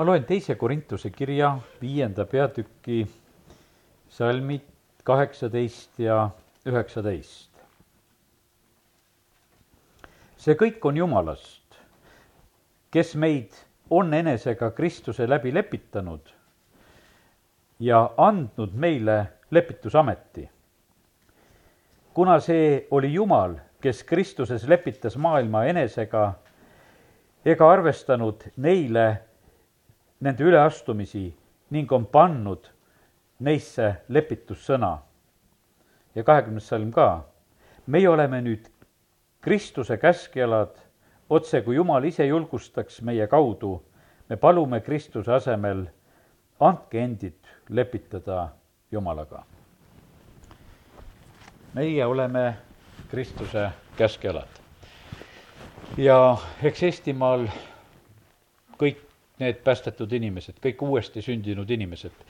ma loen teise Korintuse kirja viienda peatüki salmid kaheksateist ja üheksateist. see kõik on Jumalast, kes meid on enesega Kristuse läbi lepitanud ja andnud meile lepitusameti. kuna see oli Jumal, kes Kristuses lepitas maailma enesega ega arvestanud neile nende üleastumisi ning on pannud neisse lepitussõna. ja kahekümnes salm ka. meie oleme nüüd Kristuse käskjalad, otse kui Jumal ise julgustaks meie kaudu, me palume Kristuse asemel, andke endid lepitada Jumalaga. meie oleme Kristuse käskjalad ja eks Eestimaal kõik need päästetud inimesed, kõik uuesti sündinud inimesed,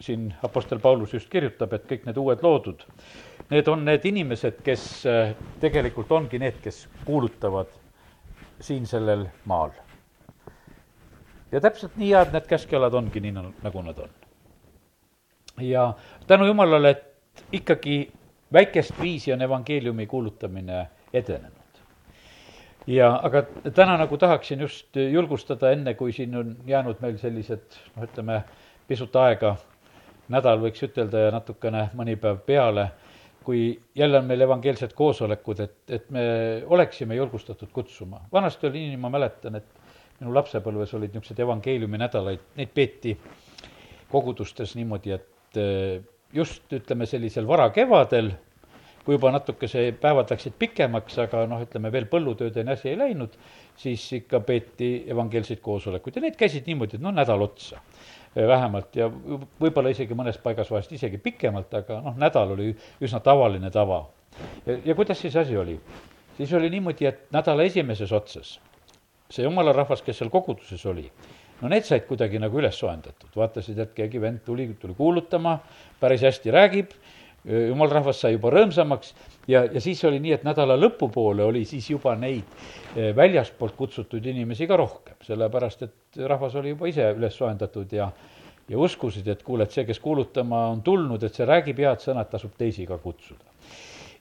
siin Apostel Paulus just kirjutab, et kõik need uued loodud, need on need inimesed, kes tegelikult ongi need, kes kuulutavad siin sellel maal. ja täpselt nii head need käskjalad ongi, nii nagu nad on. ja tänu jumalale, et ikkagi väikest viisi on evangeeliumi kuulutamine edenenud ja aga täna nagu tahaksin just julgustada, enne kui siin on jäänud meil sellised noh, ütleme pisut aega, nädal võiks ütelda ja natukene mõni päev peale, kui jälle on meil evangeelsed koosolekud, et, et me oleksime julgustatud kutsuma. vanasti oli nii, ma mäletan, et minu lapsepõlves olid niisugused evangeeliumi nädalaid, neid peeti kogudustes niimoodi, et eh, just ütleme, sellisel varakevadel kui juba natuke see päevad läksid pikemaks, aga noh, ütleme veel põllutöödeni asi ei läinud, siis ikka peeti evangeelseid koosolekuid ja need käisid niimoodi, et noh, nädal otsa eh, vähemalt ja võib-olla isegi mõnes paigas vahest isegi pikemalt, aga noh, nädal oli üsna tavaline tava. ja, ja kuidas siis asi oli? siis oli niimoodi, et nädala esimeses otsas see jumala rahvas, kes seal koguduses oli, no need said kuidagi nagu üles soojendatud, vaatasid, et keegi vend tuli, tuli kuulutama, päris hästi räägib jumal rahvas sai juba rõõmsamaks ja, ja siis oli nii, et nädala lõpupoole oli siis juba neid väljaspoolt kutsutud inimesi ka rohkem, sellepärast et rahvas oli juba ise üles soojendatud ja ja uskusid, et kuule, et see, kes kuulutama on tulnud, et see räägib head sõnad, tasub teisi ka kutsuda.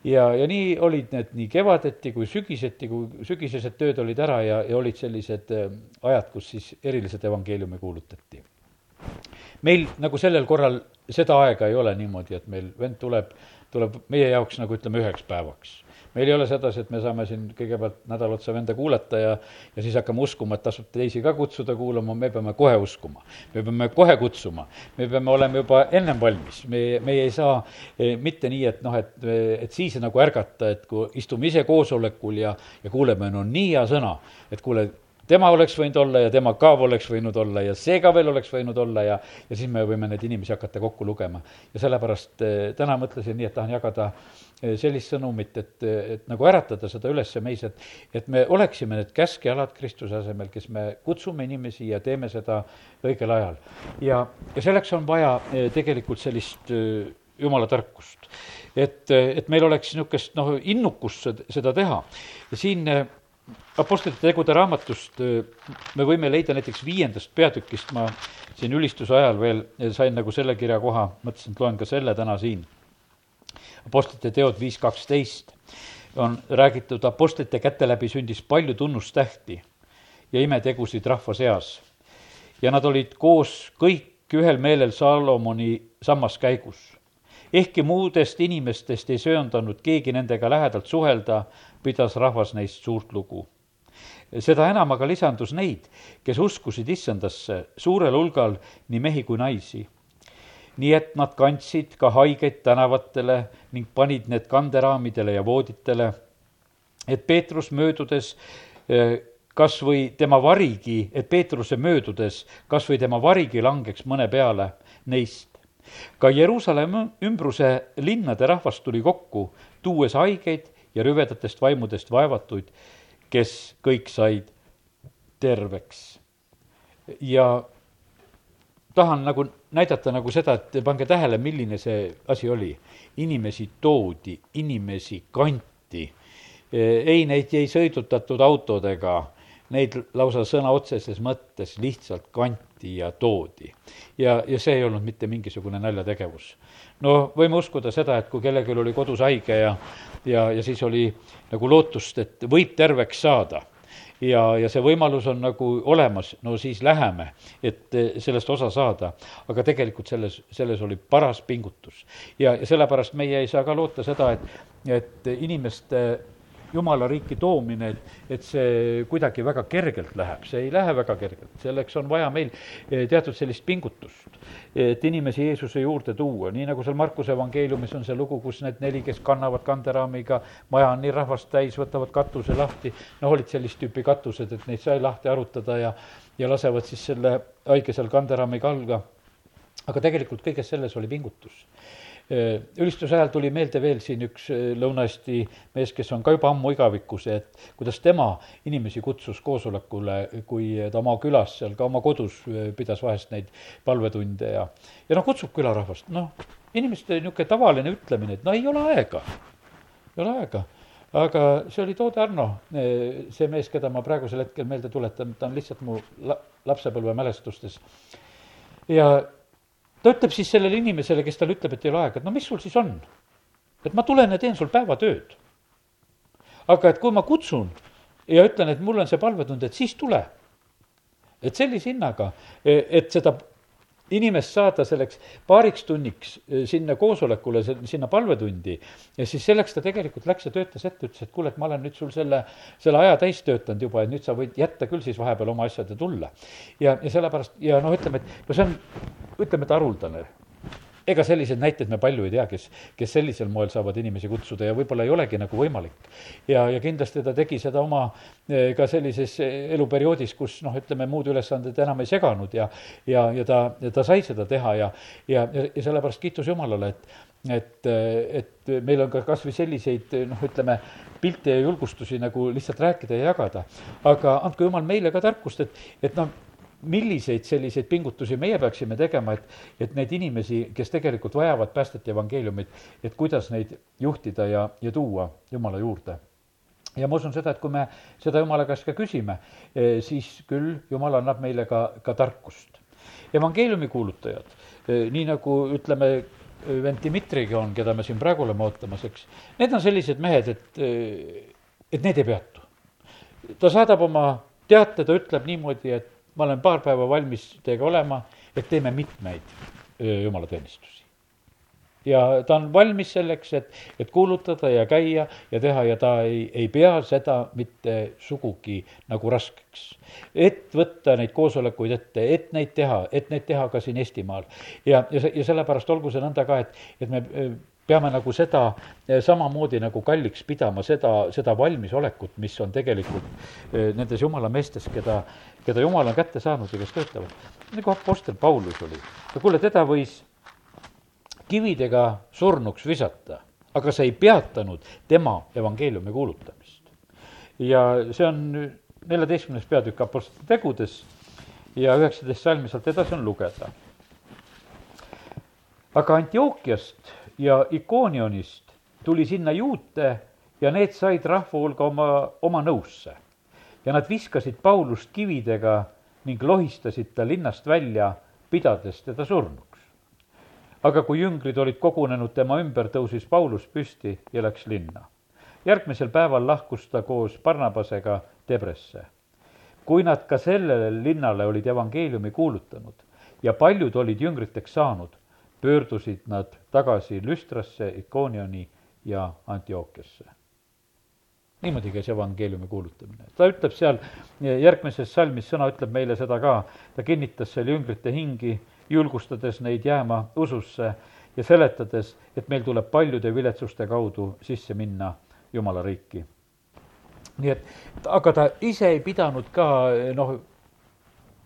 ja, ja nii olid need nii kevadeti kui sügiseti, kui sügisesed tööd olid ära ja, ja olid sellised ajad, kus siis eriliselt evangeeliumi kuulutati meil nagu sellel korral seda aega ei ole niimoodi, et meil vend tuleb, tuleb meie jaoks nagu ütleme, üheks päevaks. meil ei ole sedasi, et me saame siin kõigepealt nädal otsa venda kuulata ja, ja siis hakkame uskuma, et tasub teisi ka kutsuda kuulama, me peame kohe uskuma. me peame kohe kutsuma, me peame olema juba ennem valmis, me, meie ei saa e, mitte nii, et noh, et, et siis nagu ärgata, et kui istume ise koosolekul ja, ja kuuleme, no nii hea sõna, et kuule, tema oleks võinud olla ja tema ka oleks võinud olla ja see ka veel oleks võinud olla ja, ja siis me võime neid inimesi hakata kokku lugema. ja sellepärast eh, täna mõtlesin nii, et tahan jagada eh, sellist sõnumit, et, et nagu äratada seda üles meis, et, et me oleksime need käskjalad Kristuse asemel, kes me kutsume inimesi ja teeme seda õigel ajal. ja, ja selleks on vaja eh, tegelikult sellist jumala tarkust. et, et meil oleks niisugust noh, innukust seda teha ja siin Apostlite tegude raamatust me võime leida näiteks viiendast peatükist, ma siin ülistuse ajal veel sain nagu selle kirja koha, mõtlesin, et loen ka selle täna siin. Apostlite teod viis kaksteist on räägitud, apostlite käte läbi sündis palju tunnustähti ja imetegusid rahva seas. ja nad olid koos kõik ühel meelel Salomoni sammaskäigus. Ehkki muudest inimestest ei söandanud keegi nendega lähedalt suhelda, pidas rahvas neist suurt lugu. seda enam aga lisandus neid, kes uskusid issandasse suurel hulgal nii mehi kui naisi. nii et nad kandsid ka haigeid tänavatele ning panid need kanderaamidele ja vooditele, et Peetrus möödudes eh, kas või tema varigi, et Peetruse möödudes kas või tema varigi langeks mõne peale neist. Ka Jeruusalemma ümbruse linnade rahvas tuli kokku, tuues haigeid ja rüvedatest vaimudest vaevatuid, kes kõik said terveks. ja tahan nagu näidata nagu seda, et pange tähele, milline see asi oli. inimesi toodi, inimesi kanti, ei, neid ei sõidutatud autodega, neid lausa sõna otseses mõttes lihtsalt kanti ja toodi. ja, ja see ei olnud mitte mingisugune naljategevus. no võime uskuda seda, et kui kellelgi oli kodus haige ja, ja, ja siis oli nagu lootust, et võib terveks saada ja, ja see võimalus on nagu olemas, no siis läheme, et eh, sellest osa saada. aga tegelikult selles, selles oli paras pingutus. ja, ja sellepärast meie ei saa ka loota seda, et, et inimeste jumala riiki toomine, et, et see kuidagi väga kergelt läheb, see ei lähe väga kergelt, selleks on vaja meil eh, teatud sellist pingutust, et inimesi Jeesuse juurde tuua, nii nagu seal Markuse evangeeliumis on see lugu, kus need neli, kes kannavad kanderaamiga, maja on nii rahvast täis, võtavad katuse lahti, noh, olid sellist tüüpi katused, et neid sai lahti arutada ja, ja lasevad siis selle haige seal kanderaamiga alla. aga tegelikult kõiges selles oli pingutus ülistuse ajal tuli meelde veel siin üks äh, Lõuna-Eesti mees, kes on ka juba ammu igavikus, et kuidas tema inimesi kutsus koosolekule, kui ta oma külas seal ka oma kodus äh, pidas vahest neid palvetunde ja, ja noh, kutsub külarahvast, noh, inimeste niisugune tavaline ütlemine, et no ei ole aega, ei ole aega aga see oli Toode Arno, see mees, keda ma praegusel hetkel meelde tuletan, ta on lihtsalt mu la-, lapsepõlvemälestustes. ja ta ütleb siis sellele inimesele, kes talle ütleb, et ei ole aega, et no mis sul siis on? et ma tulen ja teen sul päevatööd. aga et kui ma kutsun ja ütlen, et mul on see palvetund, et siis tule. et sellise hinnaga, et seda inimest saada selleks paariks tunniks eh, sinna koosolekule, sinna palvetundi, ja siis selleks ta tegelikult läks ja töötas ette, ütles, et kuule, et ma olen nüüd sul selle, selle aja täis töötanud juba, et nüüd sa võid jätta küll siis vahepeal oma asjad ja tulla. ja, ja sellepärast, ja noh, ütleme, et no see on, ütleme, et haruldane ega selliseid näiteid me palju ei tea, kes, kes sellisel moel saavad inimesi kutsuda ja võib-olla ei olegi nagu võimalik. ja, ja kindlasti ta tegi seda oma eh, ka sellises eh, eluperioodis, kus noh, ütleme, muud ülesanded enam ei seganud ja ja, ja ta, ta sai seda teha ja, ja, ja, sellepärast kiitus Jumalale, et et, et meil on ka kas või selliseid noh, ütleme, pilte ja julgustusi nagu lihtsalt rääkida ja jagada. aga andku Jumal meile ka tarkust, et, et noh, milliseid selliseid pingutusi meie peaksime tegema, et, et neid inimesi, kes tegelikult vajavad päästet ja evangeeliumit, et kuidas neid juhtida ja, ja tuua Jumala juurde ja ma usun seda, et kui me seda Jumala käest ka küsime, eh, siis küll Jumal annab meile ka, ka tarkust. evangeeliumi kuulutajad, eh, nii nagu ütleme, vend Dmitrigi on, keda me siin praegu oleme ootamas, eks, need on sellised mehed, et, eh, et need ei peatu. ta saadab oma teate, ta ütleb niimoodi, et ma olen paar päeva valmis teiega olema, et teeme mitmeid jumalateenistusi. ja ta on valmis selleks, et, et kuulutada ja käia ja teha ja ta ei, ei pea seda mitte sugugi nagu raskeks. et võtta neid koosolekuid ette, et neid teha, et neid teha ka siin Eestimaal. ja, ja ja sellepärast olgu see nõnda ka, et, et me peame nagu seda samamoodi nagu kalliks pidama, seda, seda valmisolekut, mis on tegelikult nendes jumala meestes, keda, keda jumal on kätte saanud ja kes töötavad. nagu Apostel Paulus oli, kuule, teda võis kividega surnuks visata, aga see ei peatanud tema evangeeliumi kuulutamist. ja see on neljateistkümnes peatükk Apostlite tegudes ja üheksateist salmi sealt edasi on lugeda. aga Antiookiast ja Ikonionist tuli sinna juute ja need said rahva hulga oma, oma nõusse ja nad viskasid Paulust kividega ning lohistasid ta linnast välja, pidades teda surnuks. aga kui jüngrid olid kogunenud tema ümber, tõusis Paulus püsti ja läks linna. järgmisel päeval lahkus ta koos Barnabasega Debresse. kui nad ka sellele linnale olid evangeeliumi kuulutanud ja paljud olid jüngriteks saanud, pöördusid nad tagasi Lüstrasse, Ikonioni ja Antiookiasse niimoodi käis evangeeliumi kuulutamine. ta ütleb seal järgmises salmis, sõna ütleb meile seda ka, ta kinnitas seal jüngrite hingi, julgustades neid jääma ususse ja seletades, et meil tuleb paljude viletsuste kaudu sisse minna Jumala riiki. nii et, aga ta ise ei pidanud ka noh,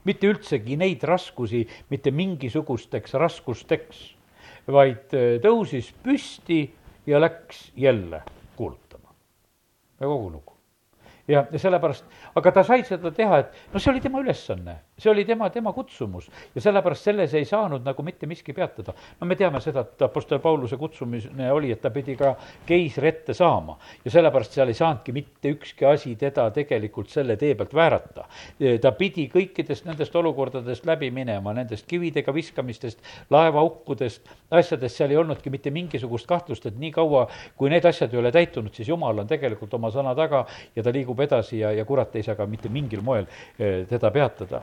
mitte üldsegi neid raskusi mitte mingisugusteks raskusteks, vaid tõusis püsti ja läks jälle ja kogu lugu. ja, ja sellepärast, aga ta sai seda teha, et no see oli tema ülesanne see oli tema, tema kutsumus ja sellepärast selles ei saanud nagu mitte miski peatada. no me teame seda, et Apostel Pauluse kutsumine oli, et ta pidi ka keisri ette saama ja sellepärast seal ei saanudki mitte ükski asi teda tegelikult selle tee pealt väärata. ta pidi kõikidest nendest olukordadest läbi minema, nendest kividega viskamistest, laevaaukudest, asjadest, seal ei olnudki mitte mingisugust kahtlust, et niikaua, kui need asjad ei ole täitunud, siis jumal on tegelikult oma sõna taga ja ta liigub edasi ja, ja kurat ei saa ka mitte mingil moel eh, teda peatada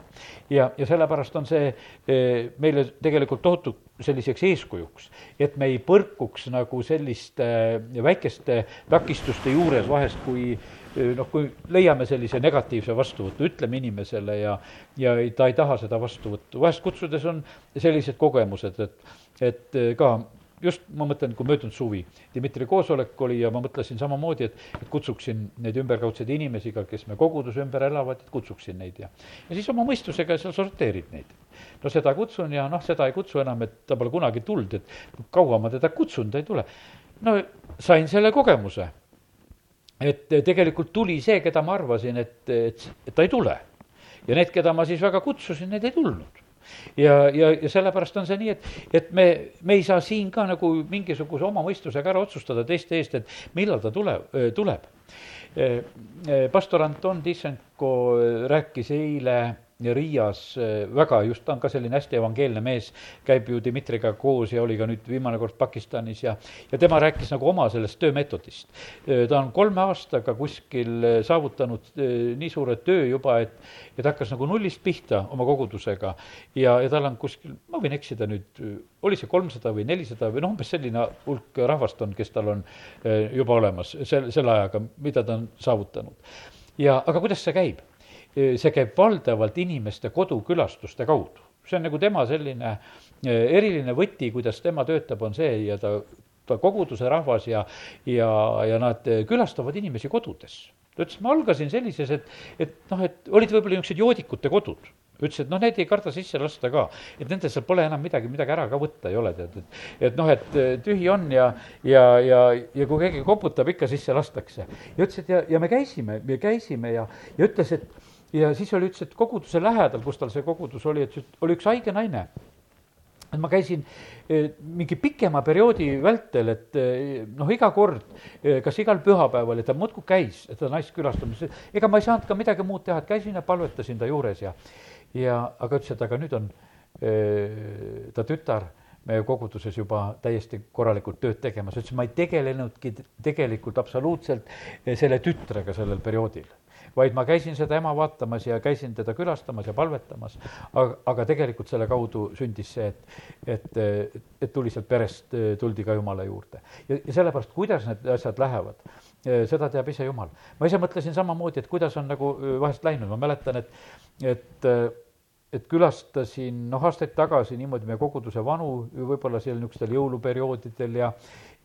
ja, ja sellepärast on see eh, meile tegelikult tohutu selliseks eeskujuks, et me ei põrkuks nagu selliste eh, väikeste takistuste juures vahest, kui eh, noh, kui leiame sellise negatiivse vastuvõtu, ütleme inimesele ja, ja ta ei taha seda vastuvõttu, vahest kutsudes on sellised kogemused, et, et ka just ma mõtlen, kui möödunud suvi Dmitri koosolek oli ja ma mõtlesin samamoodi, et, et kutsuksin neid ümberkaudseid inimesi ka, kes me koguduse ümber elavad, et kutsuksin neid ja, ja siis oma mõistusega seal sorteerid neid. no seda kutsun ja noh, seda ei kutsu enam, et ta pole kunagi tulnud, et kaua ma teda kutsun, ta ei tule. no sain selle kogemuse, et tegelikult tuli see, keda ma arvasin, et, et, et ta ei tule. ja need, keda ma siis väga kutsusin, need ei tulnud ja, ja, ja sellepärast on see nii, et, et me, me ei saa siin ka nagu mingisuguse oma mõistusega ära otsustada teiste eest, et millal ta tule, tuleb. pastor Anton Tissenko rääkis eile Riias eh, väga just, ta on ka selline hästi evangeelne mees, käib ju Dmitriga koos ja oli ka nüüd viimane kord Pakistanis ja, ja tema rääkis nagu oma sellest töömeetodist. Eh, ta on kolme aastaga kuskil eh, saavutanud nii suure töö juba, et, et hakkas nagu nullist pihta oma kogudusega ja, ja tal on kuskil, ma võin eksida nüüd, oli see kolmsada või nelisada või noh, umbes selline hulk rahvast on, kes tal on juba olemas sel, selle ajaga, mida ta on saavutanud. ja, aga kuidas see käib? See käib valdavalt inimeste kodukülastuste kaudu. see on nagu tema selline eriline võti, kuidas tema töötab, on see ja ta, ta koguduse rahvas ja, ja, ja nad külastavad inimesi kodudes. ta ütles, ma algasin sellises, et, et noh, et olid võib-olla niisugused joodikute kodud ütles, et noh, need ei karda sisse lasta ka, et nendest pole enam midagi, midagi ära ka võtta ei ole, tead, et. et noh, et tühi on ja, ja, ja, ja kui keegi koputab, ikka sisse lastakse. ja ütles, et ja, ja me käisime, me käisime ja, ja ütles, et ja siis oli, ütles, et koguduse lähedal, kus tal see kogudus oli, et oli üks haige naine. et ma käisin e, mingi pikema perioodi vältel, et e, noh, iga kord, e, kas igal pühapäeval, et ta muudkui käis, ta naist külastamas, ega ma ei saanud ka midagi muud teha, et käisin ja palvetasin ta juures ja, ja aga ütles, et aga nüüd on ta tütar meie koguduses juba täiesti korralikult tööd tegemas, ütles, ma ei tegelenudki tegelikult absoluutselt selle tütrega sellel perioodil vaid ma käisin seda ema vaatamas ja käisin teda külastamas ja palvetamas, aga, aga tegelikult selle kaudu sündis see, et, et, et tuli sealt perest, tuldi ka Jumala juurde. ja, ja sellepärast, kuidas need asjad lähevad, seda teab ise Jumal. ma ise mõtlesin samamoodi, et kuidas on nagu vahest läinud, ma mäletan, et, et et külastasin noh, aastaid tagasi niimoodi meie koguduse vanu, võib-olla seal niisugustel jõuluperioodidel ja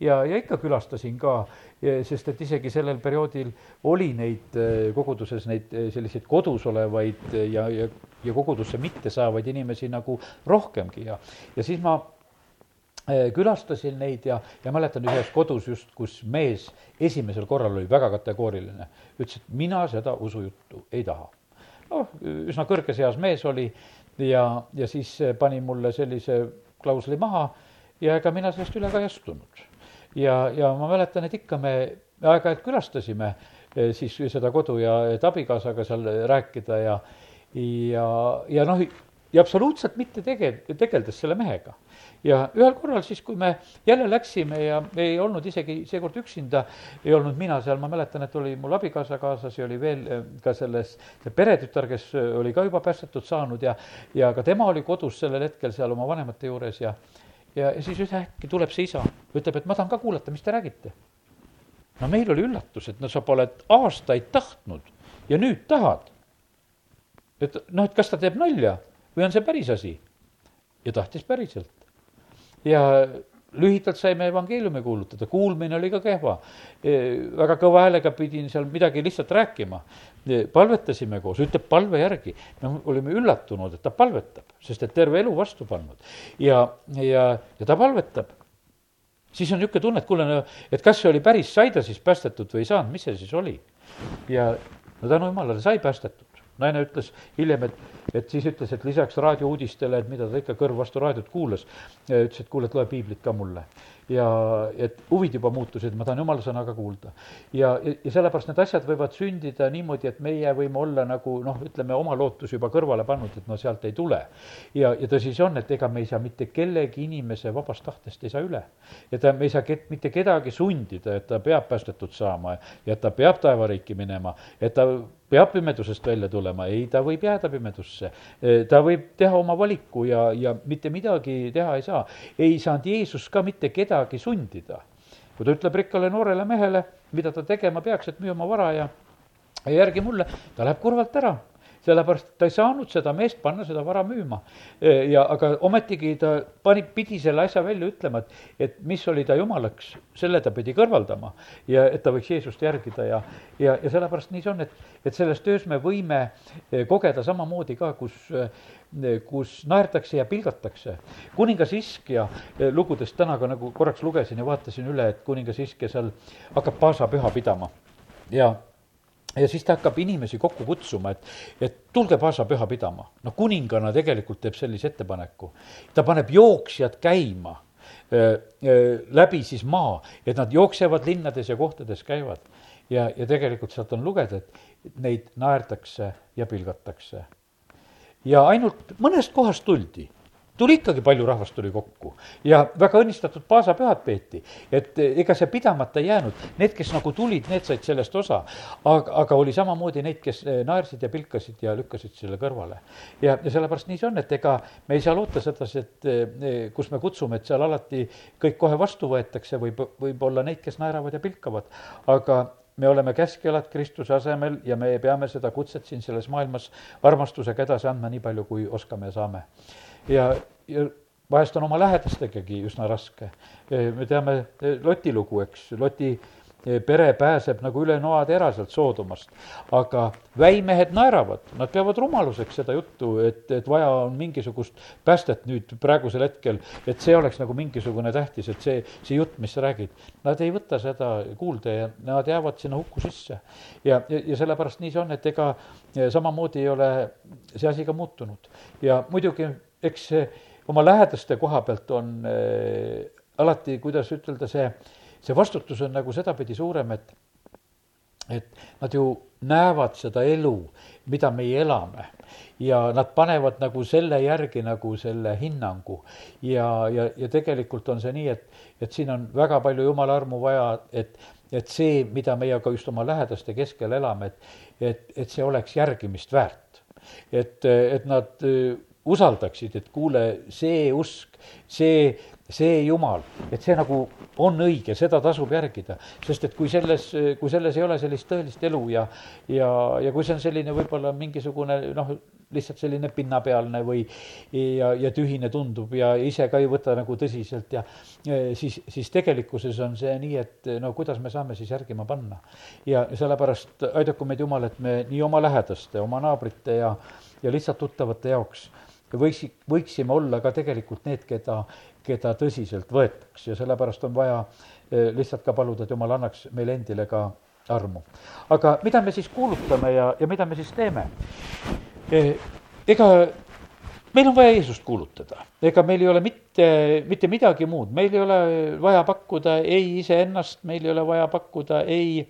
ja, ja ikka külastasin ka, sest et isegi sellel perioodil oli neid eh, koguduses neid eh, selliseid kodus olevaid eh, ja, ja, ja kogudusse mitte saavaid inimesi nagu rohkemgi. Ja, ja siis ma külastasin neid ja, ja mäletan ühes kodus just, kus mees esimesel korral oli väga kategooriline, ütles, et mina seda usujuttu ei taha. noh, üsna kõrges eas mees oli ja, ja siis pani mulle sellise klausli maha ja ega mina sellest üle ka ei astunud ja, ja ma mäletan, et ikka me aeg-ajalt külastasime eh, siis seda kodu ja et abikaasaga seal rääkida ja, ja, ja noh, ja absoluutselt mitte tege-, tegeldes selle mehega. ja ühel korral siis, kui me jälle läksime ja ei olnud isegi seekord üksinda, ei olnud mina seal, ma mäletan, et oli mul abikaasa kaasas ja oli veel eh, ka selles, see peretütar, kes oli ka juba päästetud saanud ja, ja ka tema oli kodus sellel hetkel seal oma vanemate juures ja ja, ja siis ühtäkki tuleb see isa, ütleb, et ma tahan ka kuulata, mis te räägite. no meil oli üllatus, et no sa pole aastaid tahtnud ja nüüd tahad. et noh, et kas ta teeb nalja või on see päris asi? ja tahtis päriselt. ja lühidalt saime evangeeliumi kuulutada, kuulmine oli ka kehva. E, väga kõva häälega pidin seal midagi lihtsalt rääkima. E, palvetasime koos, ütleb palve järgi. me olime üllatunud, et ta palvetab, sest et terve elu vastu pannud. ja, ja, ja ta palvetab. siis on niisugune tunne, et kuule, no et kas see oli päris, sai ta siis päästetud või ei saanud, mis see siis oli? ja no tänu jumalale sai päästetud naine ütles hiljem, et, et siis ütles, et lisaks raadiouudistele, et mida ta ikka kõrv vastu raadiot kuulas, ütles, et kuule, et loe piiblit ka mulle ja et huvid juba muutusid, ma tahan jumala sõna ka kuulda. ja, ja, ja sellepärast need asjad võivad sündida niimoodi, et meie võime olla nagu noh, ütleme oma lootus juba kõrvale pannud, et no sealt ei tule. ja, ja tõsi see on, et ega me ei saa mitte kellegi inimese vabast tahtest ei saa üle. ja ta, me ei saa ket, mitte kedagi sundida, et ta peab päästetud saama ja et ta peab taevariiki minema, et ta peab pimedusest välja tulema, ei, ta võib jääda pimedusse. ta võib teha oma valiku ja, ja mitte midagi teha ei saa. ei saanud Jeesus ka mitte kedagi sundida. kui ta ütleb rikkale noorele mehele, mida ta tegema peaks, et müü oma vara ja, ja järgi mulle, ta läheb kurvalt ära sellepärast ta ei saanud seda meest panna seda vara müüma. ja aga ometigi ta pani, pidi selle asja välja ütlema, et, et mis oli ta jumalaks, selle ta pidi kõrvaldama ja et ta võiks Jeesust järgida ja, ja, ja sellepärast nii see on, et, et selles töös me võime kogeda samamoodi ka, kus kus naertakse ja pilgatakse. kuningas Iskja lugudest täna ka nagu korraks lugesin ja vaatasin üle, et kuningas Iskja seal hakkab Paasa püha pidama ja ja siis ta hakkab inimesi kokku kutsuma, et, et tulge paasapüha pidama. no kuningana tegelikult teeb sellise ettepaneku. ta paneb jooksjad käima öö, öö, läbi siis maa, et nad jooksevad linnades ja kohtades käivad. ja, ja tegelikult sealt on lugeda, et neid naerdakse ja pilgatakse. ja ainult mõnest kohast tuldi tuli ikkagi palju rahvast tuli kokku. Ja väga õnnistatud paasapühad peeti, et eh, ega see pidamata ei jäänud, need, kes nagu tulid, need said sellest osa. aga, aga oli samamoodi neid, kes eh, naersid ja pilkasid ja lükkasid selle kõrvale. ja, ja sellepärast nii see on, et ega me ei saa loota sedasi, et eh, kus me kutsume, et seal alati kõik kohe vastu võetakse, võib, võib olla neid, kes naeravad ja pilkavad, aga me oleme käskjalad Kristuse asemel ja me peame seda kutset siin selles maailmas armastusega edasi andma nii palju, kui oskame ja saame ja, ja vahest on oma lähedastegagi üsna raske. me teame Loti lugu, eks, Loti e, pere pääseb nagu üle noatera sealt Soodomast. aga väimehed naeravad, nad peavad rumaluseks seda juttu, et, et vaja on mingisugust päästet nüüd praegusel hetkel, et see oleks nagu mingisugune tähtis, et see, see jutt, mis sa räägid. Nad ei võta seda kuulda ja nad jäävad sinna hukku sisse. ja, ja, ja sellepärast nii see on, et ega e, samamoodi ei ole see asi ka muutunud. ja muidugi eks see oma lähedaste koha pealt on äh, alati, kuidas ütelda, see, see vastutus on nagu sedapidi suurem, et et nad ju näevad seda elu, mida meie elame ja nad panevad nagu selle järgi nagu selle hinnangu. ja, ja, ja tegelikult on see nii, et, et siin on väga palju jumala armu vaja, et, et see, mida meie ka just oma lähedaste keskel elame, et, et, et see oleks järgimist väärt. et, et nad usaldaksid, et kuule, see usk, see, see Jumal, et see nagu on õige, seda tasub järgida. sest et kui selles, kui selles ei ole sellist tõelist elu ja, ja, ja kui see on selline võib-olla mingisugune noh, lihtsalt selline pinnapealne või ja, ja tühine tundub ja ise ka ei võta nagu tõsiselt ja siis, siis tegelikkuses on see nii, et no kuidas me saame siis järgima panna. ja sellepärast aidaku meid Jumal, et me nii oma lähedaste, oma naabrite ja, ja lihtsalt tuttavate jaoks võiks, võiksime olla ka tegelikult need, keda, keda tõsiselt võetaks ja sellepärast on vaja eh, lihtsalt ka paluda, et jumal annaks meile endile ka armu. aga mida me siis kuulutame ja, ja mida me siis teeme? Eh, ega meil on vaja Jeesust kuulutada, ega meil ei ole mitte, mitte midagi muud, meil ei ole vaja pakkuda ei iseennast, meil ei ole vaja pakkuda ei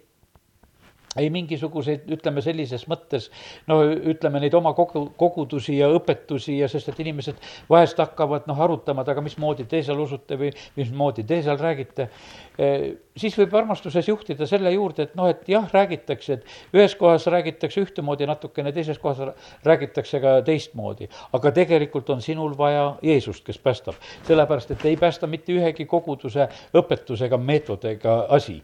ei mingisuguseid, ütleme sellises mõttes, no ütleme neid oma kogu, kogudusi ja õpetusi ja sest, et inimesed vahest hakkavad noh, arutama, et aga mismoodi te seal usute või mismoodi te seal räägite. Eh, siis võib armastuses juhtida selle juurde, et noh, et jah, räägitakse, et ühes kohas räägitakse ühtemoodi natukene, teises kohas räägitakse ka teistmoodi. aga tegelikult on sinul vaja Jeesust, kes päästab. sellepärast, et ei päästa mitte ühegi koguduse õpetusega, meetodiga asi,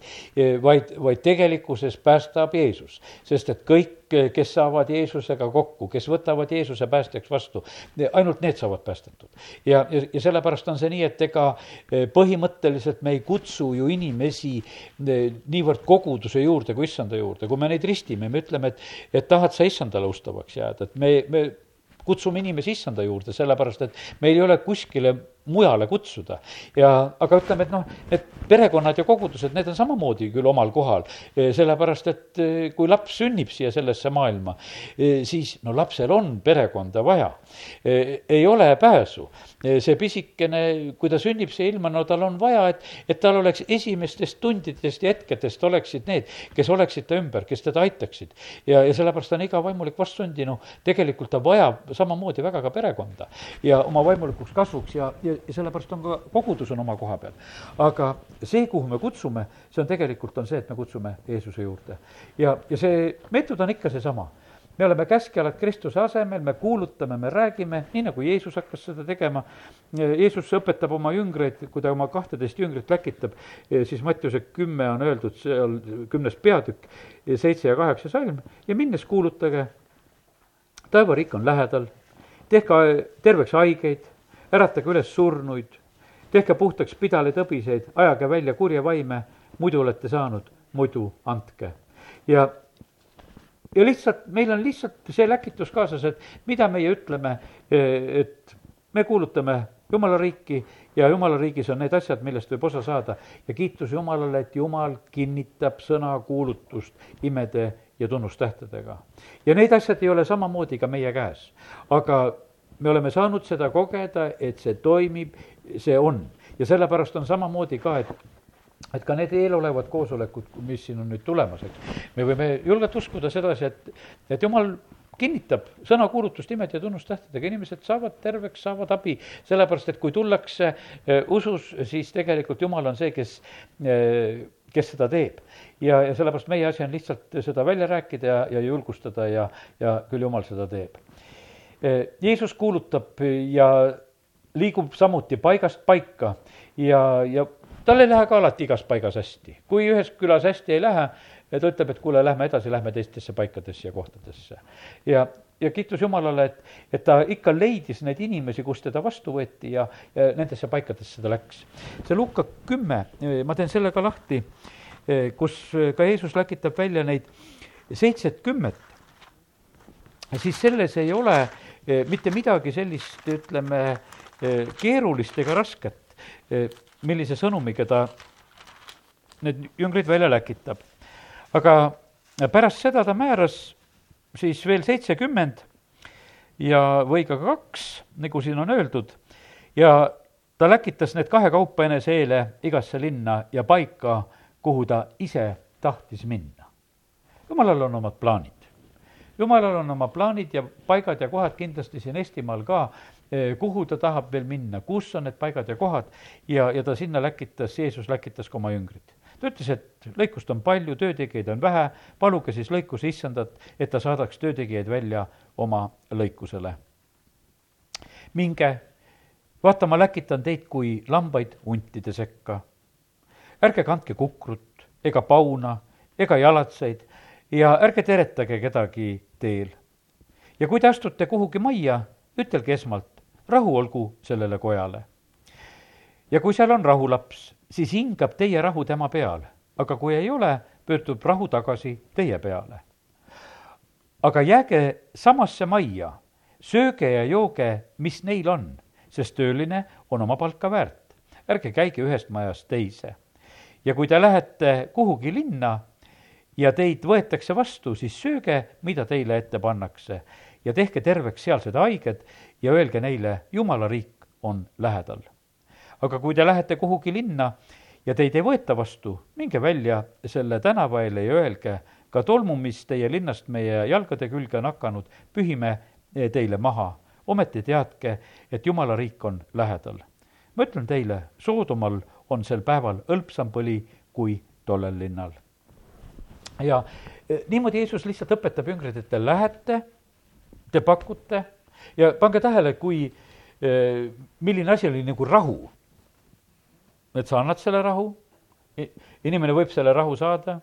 vaid, vaid tegelikkuses päästab Jeesus. sest et kõik kes saavad Jeesusega kokku, kes võtavad Jeesuse päästjaks vastu, ainult need saavad päästetud. ja, ja, ja sellepärast on see nii, et ega e, põhimõtteliselt me ei kutsu ju inimesi e, niivõrd koguduse juurde kui issanda juurde, kui me neid ristime, me ütleme, et, et tahad sa issandale ustavaks jääda, et me, me kutsume inimesi issanda juurde, sellepärast et meil ei ole kuskile mujale kutsuda. ja, aga ütleme, et noh, et perekonnad ja kogudused, need on samamoodi küll omal kohal, sellepärast et kui laps sünnib siia sellesse maailma, siis no lapsel on perekonda vaja. ei ole pääsu. see pisikene, kui ta sünnib siia ilma, no tal on vaja, et, et tal oleks esimestest tundidest ja hetkedest oleksid need, kes oleksid ta ümber, kes teda aitaksid. ja, ja sellepärast on iga vaimulik vastsündinu, tegelikult ta vajab samamoodi väga ka perekonda ja oma vaimulikuks kasvuks ja, ja, ja sellepärast on ka kogudus on oma koha peal. aga see, kuhu me kutsume, see on tegelikult, on see, et me kutsume Jeesuse juurde. ja, ja see meetod on ikka seesama me oleme käskjalad Kristuse asemel, me kuulutame, me räägime, nii nagu Jeesus hakkas seda tegema. Jeesus õpetab oma jüngreid, kui ta oma kahteteist jüngrit läkitab, siis Mattiuse kümme on öeldud seal, kümnes peatükk, seitse ja kaheksa salm ja minnes kuulutage, taevariik on lähedal, tehke terveks haigeid, äratage üles surnuid, tehke puhtaks pidaleid hõbiseid, ajage välja kurja vaime, muidu olete saanud, muidu andke. ja ja lihtsalt, meil on lihtsalt see läkitus kaasas, et mida meie ütleme, et me kuulutame Jumala riiki ja Jumala riigis on need asjad, millest võib osa saada ja kiitus Jumalale, et Jumal kinnitab sõnakuulutust imede ja tunnustähtedega. ja need asjad ei ole samamoodi ka meie käes, aga me oleme saanud seda kogeda, et see toimib, see on ja sellepärast on samamoodi ka, et et ka need eelolevad koosolekud, mis siin on nüüd tulemas, eks, me võime julgelt uskuda sedasi, et, et jumal kinnitab sõnakuulutust imed ja tunnustähtedega, inimesed saavad terveks, saavad abi, sellepärast et kui tullakse äh, usus, siis tegelikult Jumal on see, kes äh, kes seda teeb. ja, ja sellepärast meie asi on lihtsalt seda välja rääkida ja, ja julgustada ja, ja küll Jumal seda teeb. Äh, Jeesus kuulutab ja liigub samuti paigast paika ja, ja tal ei lähe ka alati igas paigas hästi, kui ühes külas hästi ei lähe, ta ütleb, et kuule, lähme edasi, lähme teistesse paikadesse ja kohtadesse. ja, ja kiitus Jumalale, et, et ta ikka leidis neid inimesi, kus teda vastu võeti ja, ja nendesse paikadesse ta läks. see Luka kümme, ma teen selle ka lahti, kus ka Jeesus läkitab välja neid seitset kümmet, siis selles ei ole mitte midagi sellist, ütleme, keerulist ega rasket millise sõnumiga ta need jüngrid välja läkitab. aga pärast seda ta määras siis veel seitsekümmend ja, või ka kaks, nagu siin on öeldud, ja ta läkitas need kahekaupa enese eele igasse linna ja paika, kuhu ta ise tahtis minna. jumalal on omad plaanid. Jumalal on oma plaanid ja paigad ja kohad kindlasti siin Eestimaal ka Eh, kuhu ta tahab veel minna, kus on need paigad ja kohad ja, ja ta sinna läkitas, Jeesus läkitas ka oma jüngrid. ta ütles, et lõikust on palju, töötegijaid on vähe, paluge siis lõikuse issandat, et ta saadaks töötegijaid välja oma lõikusele. minge, vaata, ma läkitan teid kui lambaid huntide sekka. ärge kandke kukrut ega pauna ega jalatseid ja ärge teretage kedagi teel. ja kui te astute kuhugi majja, ütelge esmalt, rahu olgu sellele kojale. ja kui seal on rahulaps, siis hingab teie rahu tema peal, aga kui ei ole, pöördub rahu tagasi teie peale. aga jääge samasse majja, sööge ja jooge, mis neil on, sest tööline on oma palka väärt. ärge käige ühest majast teise. ja kui te lähete kuhugi linna ja teid võetakse vastu, siis sööge, mida teile ette pannakse ja tehke terveks sealsed haiged ja öelge neile, Jumala riik on lähedal. aga kui te lähete kuhugi linna ja teid ei võeta vastu, minge välja selle tänavaile ja öelge, ka tolmu, mis teie linnast meie jalgade külge on hakanud, pühime teile maha. ometi teadke, et Jumala riik on lähedal. ma ütlen teile, Soodomal on sel päeval hõlpsam põli kui tollel linnal. Ja eh, niimoodi Jeesus lihtsalt õpetab jüngreid, et te lähete, te pakute ja pange tähele, kui, eh, milline asi oli nagu rahu. et sa annad selle rahu, inimene võib selle rahu saada,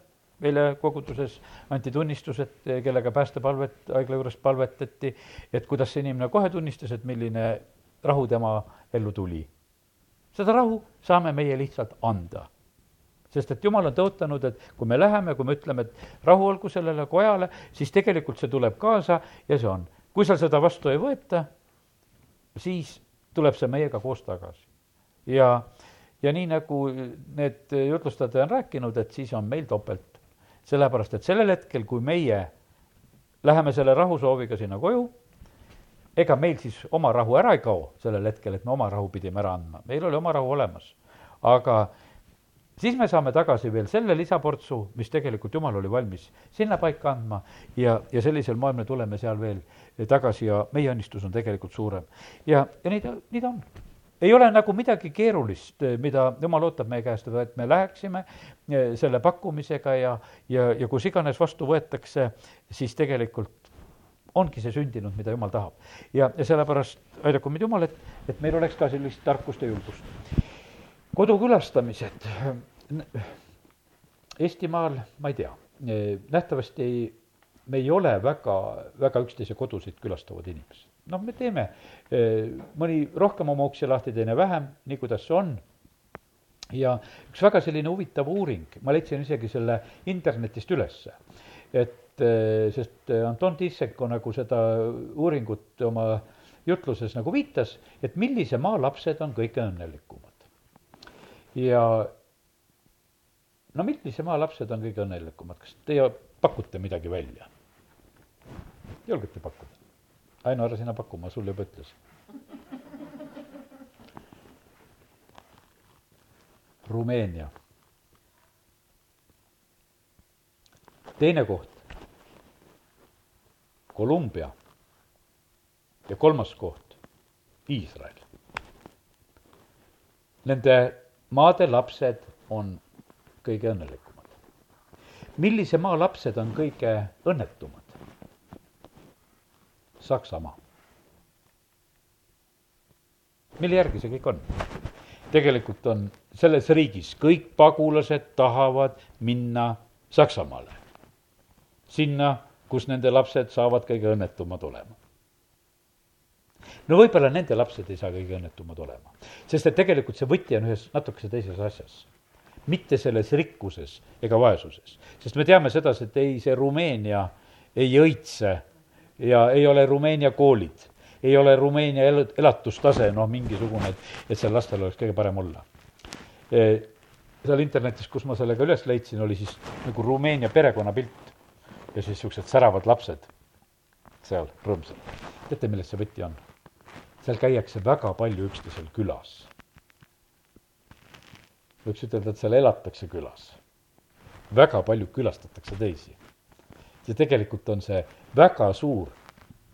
meile koguduses anti tunnistused, eh, kellega päästepalvet haigla juures palvetati, et kuidas see inimene kohe tunnistas, et milline rahu tema ellu tuli. seda rahu saame meie lihtsalt anda sest et jumal on tõotanud, et kui me läheme, kui me ütleme, et rahu olgu sellele kojale, siis tegelikult see tuleb kaasa ja see on kui seal seda vastu ei võeta, siis tuleb see meiega koos tagasi ja, ja nii, nagu need jutlustajad on rääkinud, et siis on meil topelt. sellepärast, et sellel hetkel, kui meie läheme selle rahusooviga sinna koju, ega meil siis oma rahu ära ei kao sellel hetkel, et me oma rahu pidime ära andma, meil oli oma rahu olemas. aga siis me saame tagasi veel selle lisaportsu, mis tegelikult Jumal oli valmis sinna paika andma ja, ja sellisel moel me tuleme seal veel tagasi ja meie õnnistus on tegelikult suurem. ja, ja nii ta, nii ta on ei ole nagu midagi keerulist, mida jumal ootab meie käest, et me läheksime eh, selle pakkumisega ja, ja, ja kus iganes vastu võetakse, siis tegelikult ongi see sündinud, mida jumal tahab. ja, ja sellepärast aidaku meid jumal, et, et meil oleks ka sellist tarkust ja julgust. Kodukülastamised. Eestimaal, ma ei tea, nähtavasti ei, me ei ole väga, väga üksteise kodusid külastavad inimesed. noh, me teeme mõni rohkem oma uksi lahti, teine vähem, nii kuidas see on ja üks väga selline huvitav uuring, ma leidsin isegi selle internetist ülesse, et sest Anton Tissenko nagu seda uuringut oma jutluses nagu viitas, et millise maa lapsed on kõige õnnelikumad. Ja no millise maa lapsed on kõige õnnelikumad, kas teie pakute midagi välja? julgete pakkuda? Aino, ära sina paku, ma sul juba ütlesin. Rumeenia. teine koht, Kolumbia. ja kolmas koht, Iisrael. Nende maade lapsed on kõige õnnelikumad. millise maa lapsed on kõige õnnetumad? Saksamaa. mille järgi see kõik on? tegelikult on selles riigis kõik pagulased tahavad minna Saksamaale. sinna, kus nende lapsed saavad kõige õnnetumad olema. No võib-olla nende lapsed ei saa kõige õnnetumad olema, sest et tegelikult see võti on ühes natukese teises asjas mitte selles rikkuses ega vaesuses, sest me teame sedasi, et ei, see Rumeenia ei õitse ja ei ole Rumeenia koolid, ei ole Rumeenia el-, elatustase noh, mingisugune, et, et seal lastel oleks kõige parem olla e,. seal internetis, kus ma selle ka üles leidsin, oli siis nagu Rumeenia perekonnapilt ja siis niisugused säravad lapsed seal rõõmsad. teate, milles see võti on? Seal käiakse väga palju üksteisel külas. võiks ütelda, et seal elatakse külas. väga palju külastatakse teisi ja tegelikult on see väga suur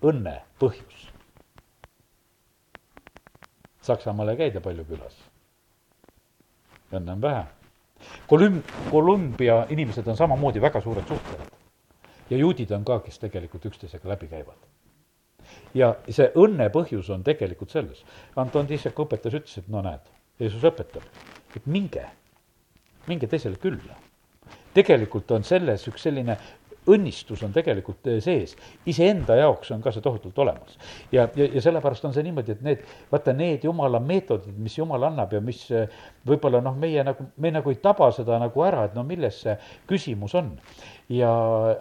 õnne põhjus. Saksamaale ei käida palju külas. õnne on vähe. Kolüm-, Kolumbia inimesed on samamoodi väga suured suhtlejad. ja juudid on ka, kes tegelikult üksteisega läbi käivad. Ja see õnne põhjus on tegelikult selles. Anton Tiisek õpetas, ütles, et no näed, Jeesus õpetab, et minge, minge teisele külla tegelikult on selles üks selline õnnistus on tegelikult eh, sees, iseenda jaoks on ka see tohutult olemas. ja, ja, ja sellepärast on see niimoodi, et need, vaata need jumala meetodid, mis jumal annab ja mis eh, võib-olla noh, meie nagu, me nagu ei taba seda nagu ära, et no milles see küsimus on. ja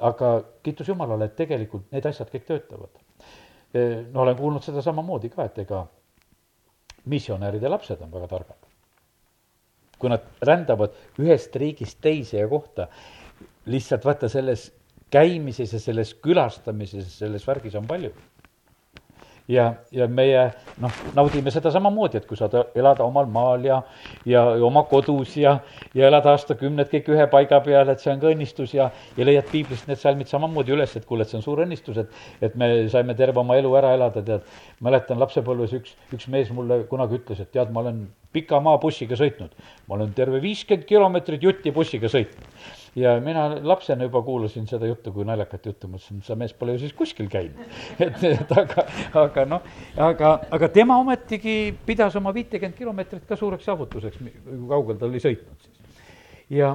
aga kiitus Jumalale, et tegelikult need asjad kõik töötavad. Eh, no olen kuulnud seda samamoodi ka, et ega missionäride lapsed on väga targad. kui nad rändavad ühest riigist teise ja kohta, lihtsalt vaata selles käimises ja selles külastamises, selles värgis on palju. Ja, ja meie noh, naudime seda samamoodi, et kui saad elada omal maal ja, ja, oma kodus ja, ja elada aastakümned kõik ühe paiga peal, et see on ka õnnistus ja, ja leiad piiblist need salmid samamoodi üles, et kuule, et see on suur õnnistus, et, et me saime terve oma elu ära elada, tead. mäletan lapsepõlves üks, üks mees mulle kunagi ütles, et tead, ma olen pika maabussiga sõitnud. ma olen terve viiskümmend kilomeetrit jutti bussiga sõitnud ja mina lapsena juba kuulasin seda juttu kui naljakat juttu, mõtlesin, see mees pole ju siis kuskil käinud. et, et aga, aga noh, aga, aga tema ometigi pidas oma viitekümmet kilomeetrit ka suureks saavutuseks, kui kaugel ta oli sõitnud siis. ja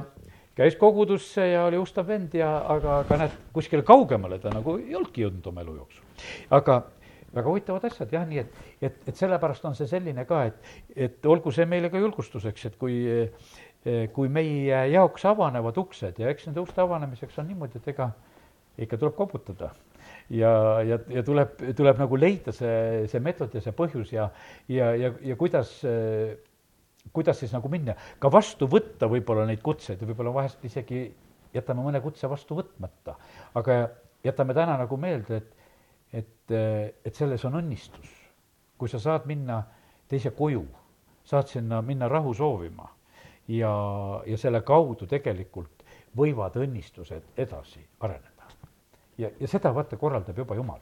käis kogudusse ja oli ustav vend ja, aga, aga näed, kuskile kaugemale ta nagu ei olnudki jõudnud oma elu jooksul. aga väga huvitavad asjad jah, nii et, et, et sellepärast on see selline ka, et, et olgu see meile ka julgustuseks, et kui kui meie jaoks avanevad uksed ja eks nende uste avanemiseks on niimoodi, et ega ikka tuleb koputada. ja, ja, ja tuleb, tuleb nagu leida see, see meetod ja see põhjus ja, ja, ja, ja kuidas, kuidas siis nagu minna, ka vastu võtta võib-olla neid kutseid ja võib-olla vahest isegi jätame mõne kutse vastu võtmata. aga jätame täna nagu meelde, et, et, et selles on õnnistus. kui sa saad minna teise koju, saad sinna minna rahu soovima ja, ja selle kaudu tegelikult võivad õnnistused edasi areneda. ja, ja seda vaata korraldab juba Jumal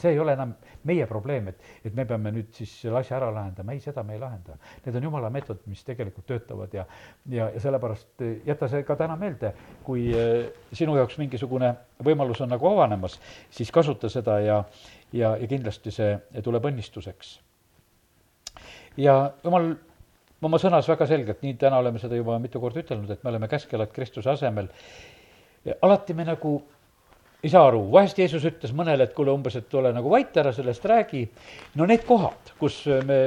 see ei ole enam meie probleem, et, et me peame nüüd siis selle asja ära lahendama, ei, seda me ei lahenda. Need on jumala meetodid, mis tegelikult töötavad ja, ja, ja sellepärast eh, jäta see ka täna meelde, kui eh, sinu jaoks mingisugune võimalus on nagu avanemas, siis kasuta seda ja, ja, ja kindlasti see tuleb õnnistuseks. ja jumal oma sõnas väga selgelt, nii täna oleme seda juba mitu korda ütelnud, et me oleme käskelad Kristuse asemel, alati me nagu ei saa aru, vahest Jeesus ütles mõnele, et kuule, umbes, et ole nagu vait, ära sellest räägi. no need kohad, kus me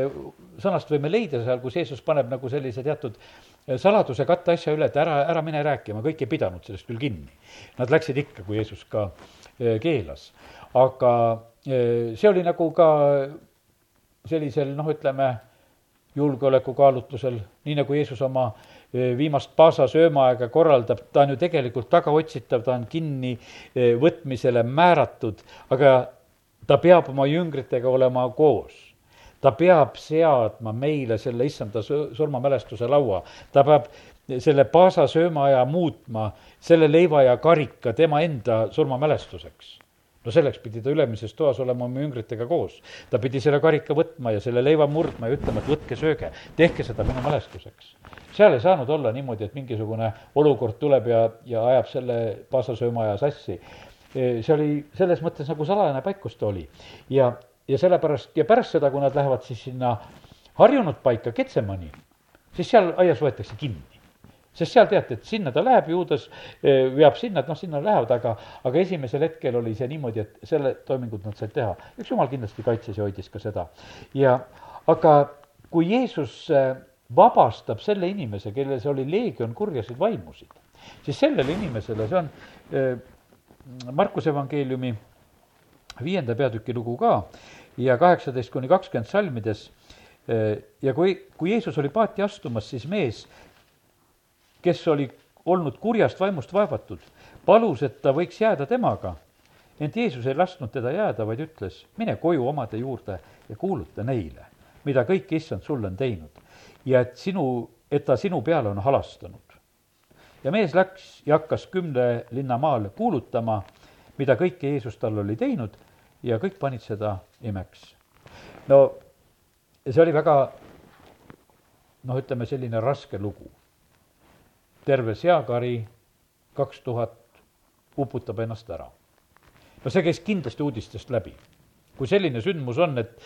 sõnast võime leida seal, kus Jeesus paneb nagu sellise teatud saladuse katteasja üle, et ära, ära mine rääkima, kõik ei pidanud sellest küll kinni. Nad läksid ikka, kui Jeesus ka eh, keelas. aga eh, see oli nagu ka sellisel noh, ütleme, julgeolekukaalutlusel, nii nagu Jeesus oma viimast paasa söömaaega korraldab, ta on ju tegelikult tagaotsitav, ta on kinnivõtmisele määratud, aga ta peab oma jüngritega olema koos. ta peab seadma meile selle issanda surmamälestuse laua, ta peab selle paasa söömaaja muutma, selle leiva ja karika tema enda surmamälestuseks no selleks pidi ta ülemises toas olema oma jüngritega koos. ta pidi selle karika võtma ja selle leiva murdma ja ütlema, et võtke, sööge, tehke seda minu mälestuseks. seal ei saanud olla niimoodi, et mingisugune olukord tuleb ja, ja ajab selle paasasöömaja sassi. E, see oli selles mõttes nagu salajane paik, kus ta oli. ja, ja sellepärast, ja pärast seda, kui nad lähevad siis sinna harjunud paika, Ketsemani, siis seal aias võetakse kinni sest seal teati, et sinna ta läheb, juudas eh, veab sinna, et noh, sinna lähevad, aga, aga esimesel hetkel oli see niimoodi, et selle toimingut nad said teha. eks jumal kindlasti kaitses ja hoidis ka seda. ja aga kui Jeesus eh, vabastab selle inimese, kelles oli leegion kurjasid vaimusid, siis sellele inimesele, see on eh, Markuse evangeeliumi viienda peatüki lugu ka ja kaheksateist kuni kakskümmend salmides ja kui, kui Jeesus oli paati astumas, siis mees kes oli olnud kurjast vaimust vaevatud, palus, et ta võiks jääda temaga. ent Jeesus ei lasknud teda jääda, vaid ütles, mine koju omade juurde ja kuuluta neile, mida kõik issand sulle on teinud ja et sinu, et ta sinu peale on halastanud. ja mees läks ja hakkas kümne linna maal kuulutama, mida kõike Jeesus talle oli teinud ja kõik panid seda imeks. no see oli väga noh, ütleme selline raske lugu terve seakari, kaks tuhat, uputab ennast ära. no see käis kindlasti uudistest läbi. kui selline sündmus on, et,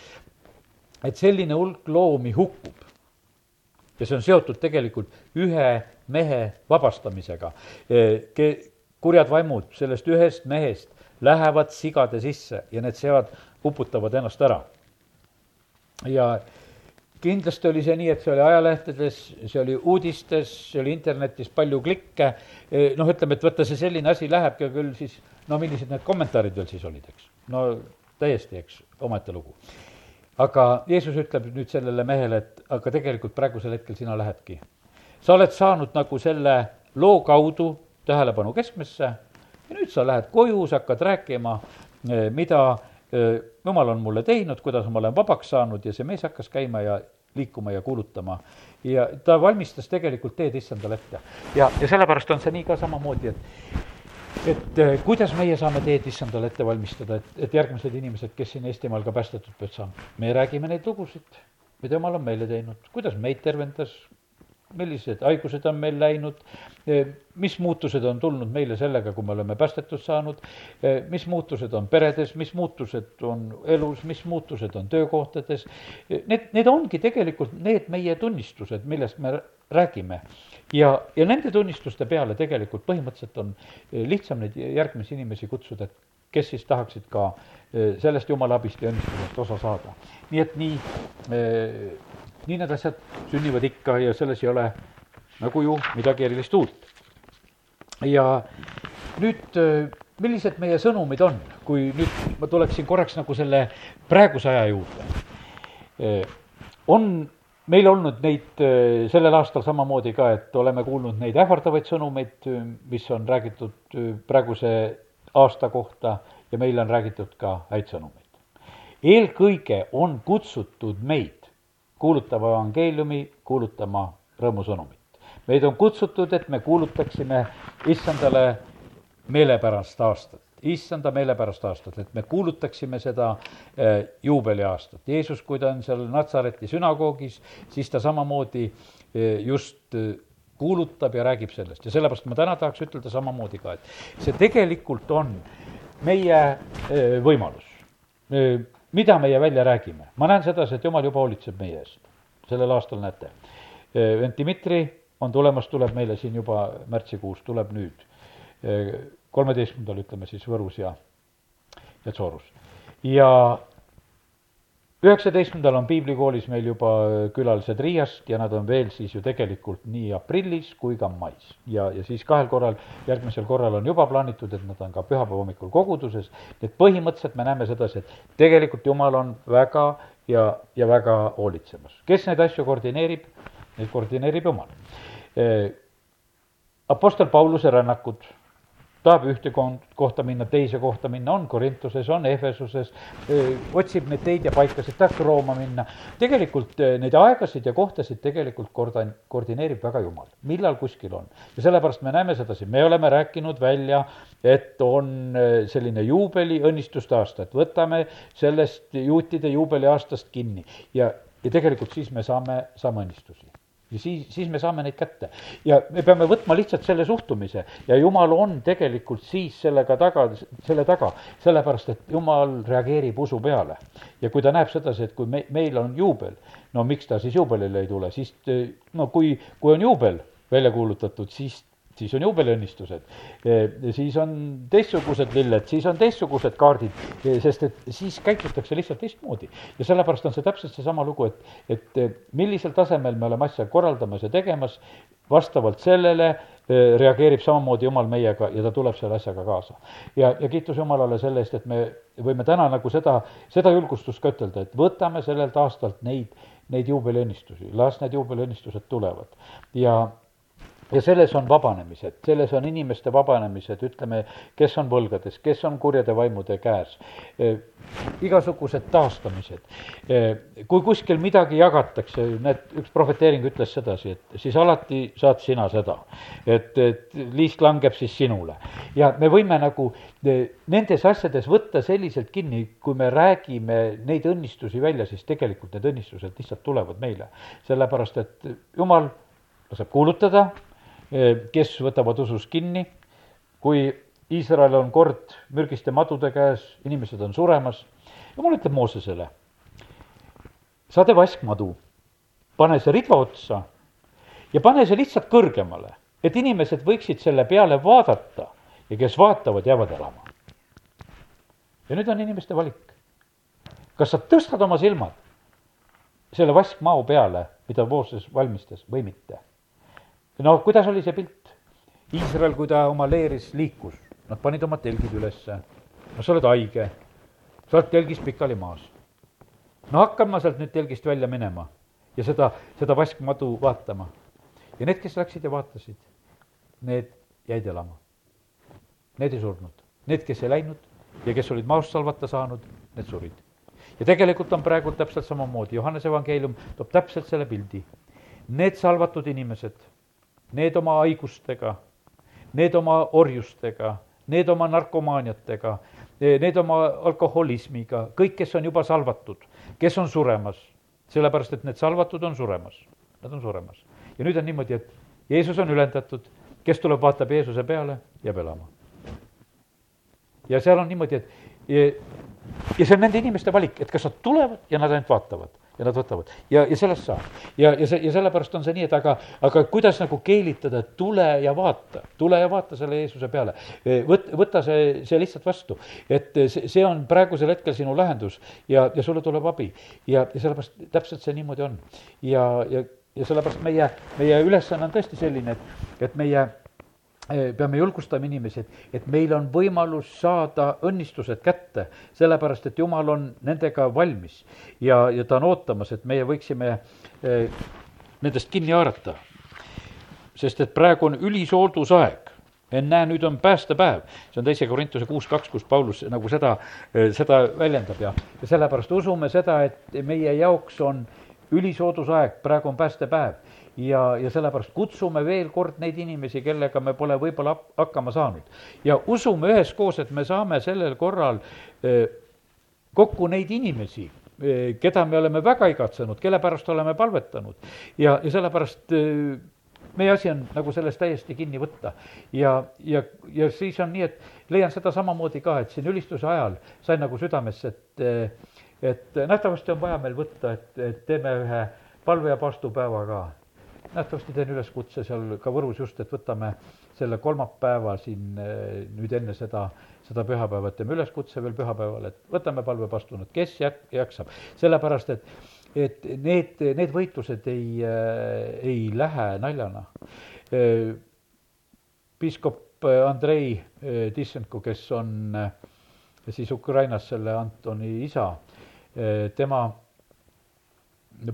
et selline hulk loomi hukkub ja see on seotud tegelikult ühe mehe vabastamisega, ke-, kurjad vaimud sellest ühest mehest lähevad sigade sisse ja need sead uputavad ennast ära. ja kindlasti oli see nii, et see oli ajalehtedes, see oli uudistes, see oli internetis palju klikke, eh, noh, ütleme, et võtta see selline asi lähebki ja küll siis, no millised need kommentaarid veel siis olid, eks. no täiesti, eks, omaette lugu. aga Jeesus ütleb nüüd sellele mehele, et aga tegelikult praegusel hetkel sina lähedki. sa oled saanud nagu selle loo kaudu tähelepanu keskmesse ja nüüd sa lähed koju, sa hakkad rääkima, eh, mida jumal on mulle teinud, kuidas ma olen vabaks saanud ja see mees hakkas käima ja liikuma ja kuulutama. ja ta valmistas tegelikult teed issandale ette. ja, ja sellepärast on see nii ka samamoodi, et et kuidas meie saame teed issandale ette valmistada, et, et järgmised inimesed, kes siin Eestimaal ka päästetud peavad saama, me räägime neid lugusid, mida jumal on meile teinud, kuidas meid tervendas, millised haigused on meil läinud, e, mis muutused on tulnud meile sellega, kui me oleme päästetud saanud, e, mis muutused on peredes, mis muutused on elus, mis muutused on töökohtades. E, need, need ongi tegelikult need meie tunnistused, millest me räägime. ja, ja nende tunnistuste peale tegelikult põhimõtteliselt on lihtsam neid järgmisi inimesi kutsuda, kes siis tahaksid ka sellest jumala abist ja õnnistusest osa saada. nii et nii nii need asjad sünnivad ikka ja selles ei ole nagu ju midagi erilist uut. ja nüüd, äh, millised meie sõnumid on, kui nüüd ma tuleksin korraks nagu selle praeguse aja juurde. Äh, on meil olnud neid sellel aastal samamoodi ka, et oleme kuulnud neid ähvardavaid sõnumeid, mis on räägitud praeguse aasta kohta ja meile on räägitud ka häid sõnumeid. eelkõige on kutsutud meid kuulutama evangeeliumi, kuulutama rõõmusõnumit. meid on kutsutud, et me kuulutaksime issandale meelepärast aastat issanda meelepärast aastat, et me kuulutaksime seda eh, juubeliaastat. Jeesus, kui ta on seal Natsareti sünagoogis, siis ta samamoodi eh, just eh, kuulutab ja räägib sellest ja sellepärast ma täna tahaks ütelda samamoodi ka, et see tegelikult on meie võimalus. Mida meie välja räägime, ma näen sedasi, et jumal juba hoolitseb meie eest, sellel aastal näete. vend Dmitri on tulemas, tuleb meile siin juba märtsikuus, tuleb nüüd kolmeteistkümnendal, ütleme siis Võrus ja, ja Tsoorus. ja üheksateistkümnendal on piiblikoolis meil juba külalised Riiast ja nad on veel siis ju tegelikult nii aprillis kui ka mais. ja, ja siis kahel korral, järgmisel korral on juba plaanitud, et nad on ka pühapäeva hommikul koguduses, nii et põhimõtteliselt me näeme sedasi, et tegelikult Jumal on väga ja, ja väga hoolitsemas. kes neid asju koordineerib, neid koordineerib Jumal. Apostel Pauluse rännakud tahab ühte kohta minna, teise kohta minna, on Korintuses, on Efesuses, otsib neid teid ja paikasid, tahaks Rooma minna. tegelikult neid aegasid ja kohtasid tegelikult korda-, koordineerib väga Jumal, millal kuskil on. ja sellepärast me näeme sedasi, me oleme rääkinud välja, et on selline juubeli õnnistuste aasta, et võtame sellest juutide juubeliaastast kinni ja, ja tegelikult siis me saame, saame õnnistusi ja siis, siis me saame neid kätte. ja me peame võtma lihtsalt selle suhtumise ja jumal on tegelikult siis sellega taga, selle taga, sellepärast et jumal reageerib usu peale. ja kui ta näeb sedasi, et kui me, meil on juubel, no miks ta siis juubelile ei tule, siis no kui, kui on juubel välja kuulutatud, siis siis on juubeliõnnistused, siis on teistsugused lilled, siis on teistsugused kaardid, sest et siis käitutakse lihtsalt teistmoodi. ja sellepärast on see täpselt seesama lugu, et, et millisel tasemel me oleme asja korraldamas ja tegemas, vastavalt sellele reageerib samamoodi Jumal meiega ja ta tuleb selle asjaga kaasa. ja, ja kiitus Jumalale selle eest, et me võime täna nagu seda, seda julgustust ka ütelda, et võtame sellelt aastalt neid, neid juubeliõnnistusi, las need juubeliõnnistused tulevad ja ja selles on vabanemised, selles on inimeste vabanemised, ütleme, kes on võlgades, kes on kurjade vaimude käes, igasugused taastamised. kui kuskil midagi jagatakse, näed, üks prohveteering ütles sedasi, et siis alati saad sina seda. et, et liist langeb siis sinule. ja me võime nagu nendes asjades võtta selliselt kinni, kui me räägime neid õnnistusi välja, siis tegelikult need õnnistused lihtsalt tulevad meile. sellepärast, et jumal laseb kuulutada kes võtavad usus kinni, kui Iisrael on kord mürgiste madude käes, inimesed on suremas, jumal ütleb Moosesele, sa tee vaskmadu, pane see ridva otsa ja pane see lihtsalt kõrgemale, et inimesed võiksid selle peale vaadata ja kes vaatavad, jäävad elama. ja nüüd on inimeste valik. kas sa tõstad oma silmad selle vaskmao peale, mida Mooses valmistas või mitte no kuidas oli see pilt? Iisrael, kui ta oma leeris liikus, nad panid oma telgid ülesse. no sa oled haige, sa oled telgis pikali maas. no hakkan ma sealt nüüd telgist välja minema ja seda, seda vaskmadu vaatama. ja need, kes läksid ja vaatasid, need jäid elama. Need ei surnud, need, kes ei läinud ja kes olid maast salvata saanud, need surid. ja tegelikult on praegu täpselt samamoodi, Johannese evangeelium toob täpselt selle pildi. Need salvatud inimesed need oma haigustega, need oma orjustega, need oma narkomaaniatega, need oma alkoholismiga, kõik, kes on juba salvatud, kes on suremas, sellepärast et need salvatud on suremas, nad on suremas. ja nüüd on niimoodi, et Jeesus on ülendatud, kes tuleb, vaatab Jeesuse peale, jääb elama. ja seal on niimoodi, et ja see on nende inimeste valik, et kas nad tulevad ja nad ainult vaatavad ja nad võtavad ja, ja sellest saab. ja, ja see, ja sellepärast on see nii, et aga, aga kuidas nagu keelitada, et tule ja vaata, tule ja vaata selle Jeesuse peale. võt-, võta see, see lihtsalt vastu. et see, see on praegusel hetkel sinu lahendus ja, ja sulle tuleb abi. ja, ja sellepärast täpselt see niimoodi on. ja, ja, ja sellepärast meie, meie ülesanne on tõesti selline, et, et meie peame julgustama inimesi, et, et meil on võimalus saada õnnistused kätte, sellepärast et Jumal on nendega valmis. Ja, ja ta on ootamas, et meie võiksime eh, nendest kinni haarata. sest et praegu on ülisoodusaeg ennäe, nüüd on päästepäev, see on teise Korintuse kuus kaks, kus Paulus nagu seda, seda väljendab. Ja, ja sellepärast usume seda, et meie jaoks on ülisoodusaeg, praegu on päästepäev ja, ja sellepärast kutsume veel kord neid inimesi, kellega me pole võib-olla hakkama saanud. ja usume üheskoos, et me saame sellel korral kokku neid inimesi, keda me oleme väga igatsenud, kelle pärast oleme palvetanud ja, ja sellepärast meie asi on nagu sellest täiesti kinni võtta. ja, ja, ja siis on nii, et leian seda samamoodi ka, et siin ülistuse ajal sain nagu südamesse, et et nähtavasti on vaja meil võtta, et, et teeme ühe palve ja paastupäeva ka. Nähtavasti teen üleskutse seal ka Võrus just, et võtame selle kolmapäeva siin nüüd enne seda, seda pühapäeva, et teeme üleskutse veel pühapäeval, et võtame palvepastunut, kes jak-, jaksab, sellepärast et et need, need võitlused ei, ei lähe naljana. piiskop Andrei Tissenko, kes on siis Ukrainas selle Antoni isa, tema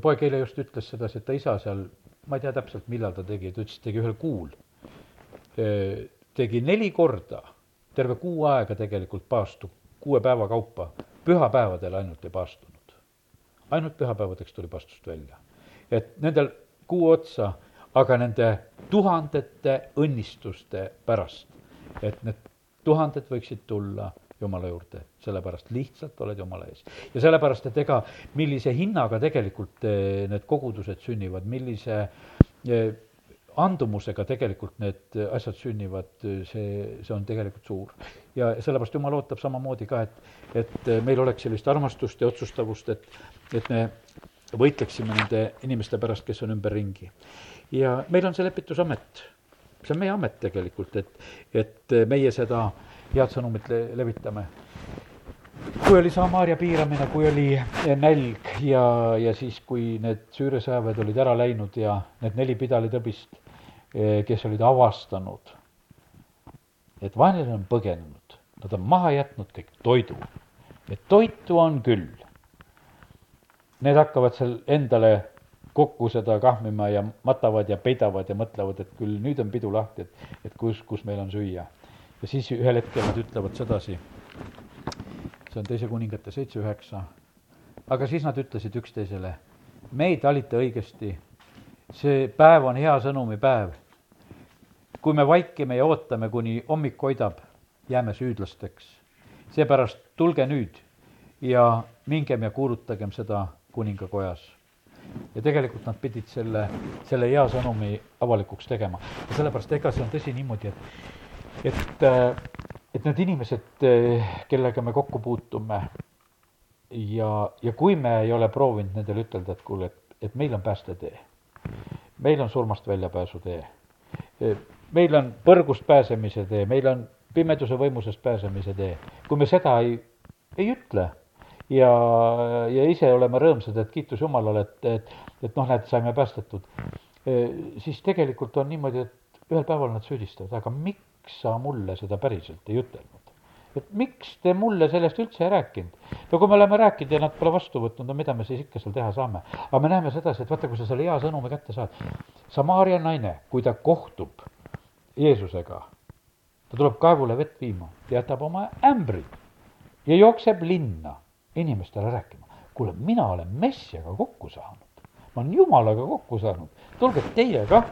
poeg eile just ütles sedasi, et ta isa seal, ma ei tea täpselt, millal ta tegi, ta ütles, tegi ühel kuul. tegi neli korda, terve kuu aega tegelikult paastu, kuue päeva kaupa, pühapäevadel ainult ei paastunud ainult pühapäevadeks tuli pastust välja. et nendel kuu otsa, aga nende tuhandete õnnistuste pärast, et need tuhanded võiksid tulla Jumala juurde, sellepärast lihtsalt oled Jumala ees. ja sellepärast, et ega millise hinnaga tegelikult eh, need kogudused sünnivad, millise eh, andumusega tegelikult need asjad sünnivad, see, see on tegelikult suur. ja sellepärast Jumal ootab samamoodi ka, et, et meil oleks sellist armastust ja otsustavust, et, et me võitleksime nende inimeste pärast, kes on ümberringi. ja meil on see lepitusamet, see on meie amet tegelikult, et, et meie seda head sõnumit le-, levitame kui oli Samaria piiramine, kui oli nälg ja, ja siis, kui need süüresõjaväed olid ära läinud ja need neli pidalitõbist Eh, kes olid avastanud, et vaenlane on põgenenud, nad on maha jätnud kõik toidu, et toitu on küll. Need hakkavad seal endale kokku seda kahmima ja matavad ja peidavad ja mõtlevad, et küll nüüd on pidu lahti, et, et kus, kus meil on süüa. Ja siis ühel hetkel nad ütlevad sedasi, see on teise kuningate seitse üheksa, aga siis nad ütlesid üksteisele, meid valite õigesti, see päev on hea sõnumi päev kui me vaikime ja ootame, kuni hommik hoidab, jääme süüdlasteks. seepärast tulge nüüd ja mingem ja kuulutagem seda kuningakojas. ja tegelikult nad pidid selle, selle hea sõnumi avalikuks tegema. ja sellepärast, ega see on tõsi niimoodi, et, et, et need inimesed, kellega me kokku puutume ja, ja kui me ei ole proovinud nendele ütelda, et kuule, et, et meil on päästetee, meil on surmast väljapääsu tee meil on põrgust pääsemise tee, meil on pimeduse võimusest pääsemise tee. kui me seda ei, ei ütle ja, ja ise oleme rõõmsad, et kiitus Jumalale, et, et, et noh, näed, saime päästetud, siis tegelikult on niimoodi, et ühel päeval nad süüdistavad, aga miks sa mulle seda päriselt ei ütelnud? et miks te mulle sellest üldse ei rääkinud? no kui me oleme rääkinud ja nad pole vastu võtnud, no mida me siis ikka seal teha saame? aga me näeme sedasi, et vaata, kui sa selle hea sõnumi kätte saad, Samaaria naine, kui ta kohtub Jeesusega. ta tuleb kaevule vett viima, jätab oma ämbri ja jookseb linna inimestele rääkima. kuule, mina olen Messiaga kokku saanud, ma olen Jumalaga kokku saanud, tulge teie kah,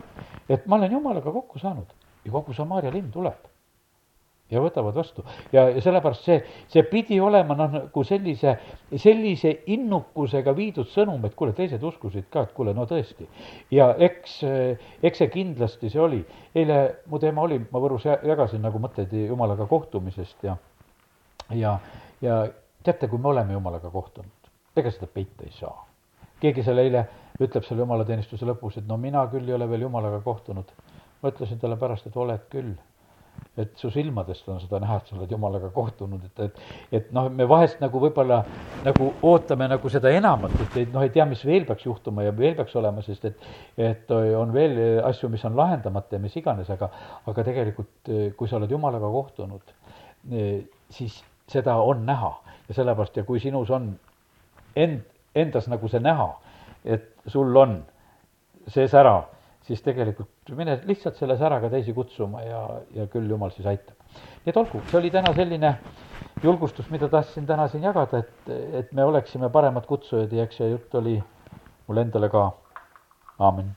et ma olen Jumalaga kokku saanud ja kogu Samaaria linn tuleb ja võtavad vastu. ja, ja sellepärast see, see pidi olema noh, nagu sellise, sellise innukusega viidud sõnum, et kuule, teised uskusid ka, et kuule, no tõesti. ja eks, eks see kindlasti see oli. eile mu teema oli, ma Võrus jagasin nagu mõtteid Jumalaga kohtumisest ja, ja, ja teate, kui me oleme Jumalaga kohtunud, ega seda peita ei saa. keegi seal eile ütleb seal jumalateenistuse lõpus, et no mina küll ei ole veel Jumalaga kohtunud. Ma ütlesin talle pärast, et oled küll. Et su silmadest on seda näha, et sa oled Jumalaga kohtunud, et, et, et noh, me vahest nagu võib-olla nagu ootame nagu seda enamat, et, et noh, ei tea, mis veel peaks juhtuma ja veel peaks olema, sest et, et on veel asju, mis on lahendamata ja mis iganes, aga, aga tegelikult, kui sa oled Jumalaga kohtunud, siis seda on näha. Ja sellepärast ja kui sinus on end, endas nagu see näha, et sul on see sära siis tegelikult mine lihtsalt selle säraga teisi kutsuma ja, ja küll jumal siis aitab. nii et olgu, see oli täna selline julgustus, mida tahtsin täna siin jagada, et, et me oleksime paremad kutsujad ja eks see jutt oli mul endale ka, aamen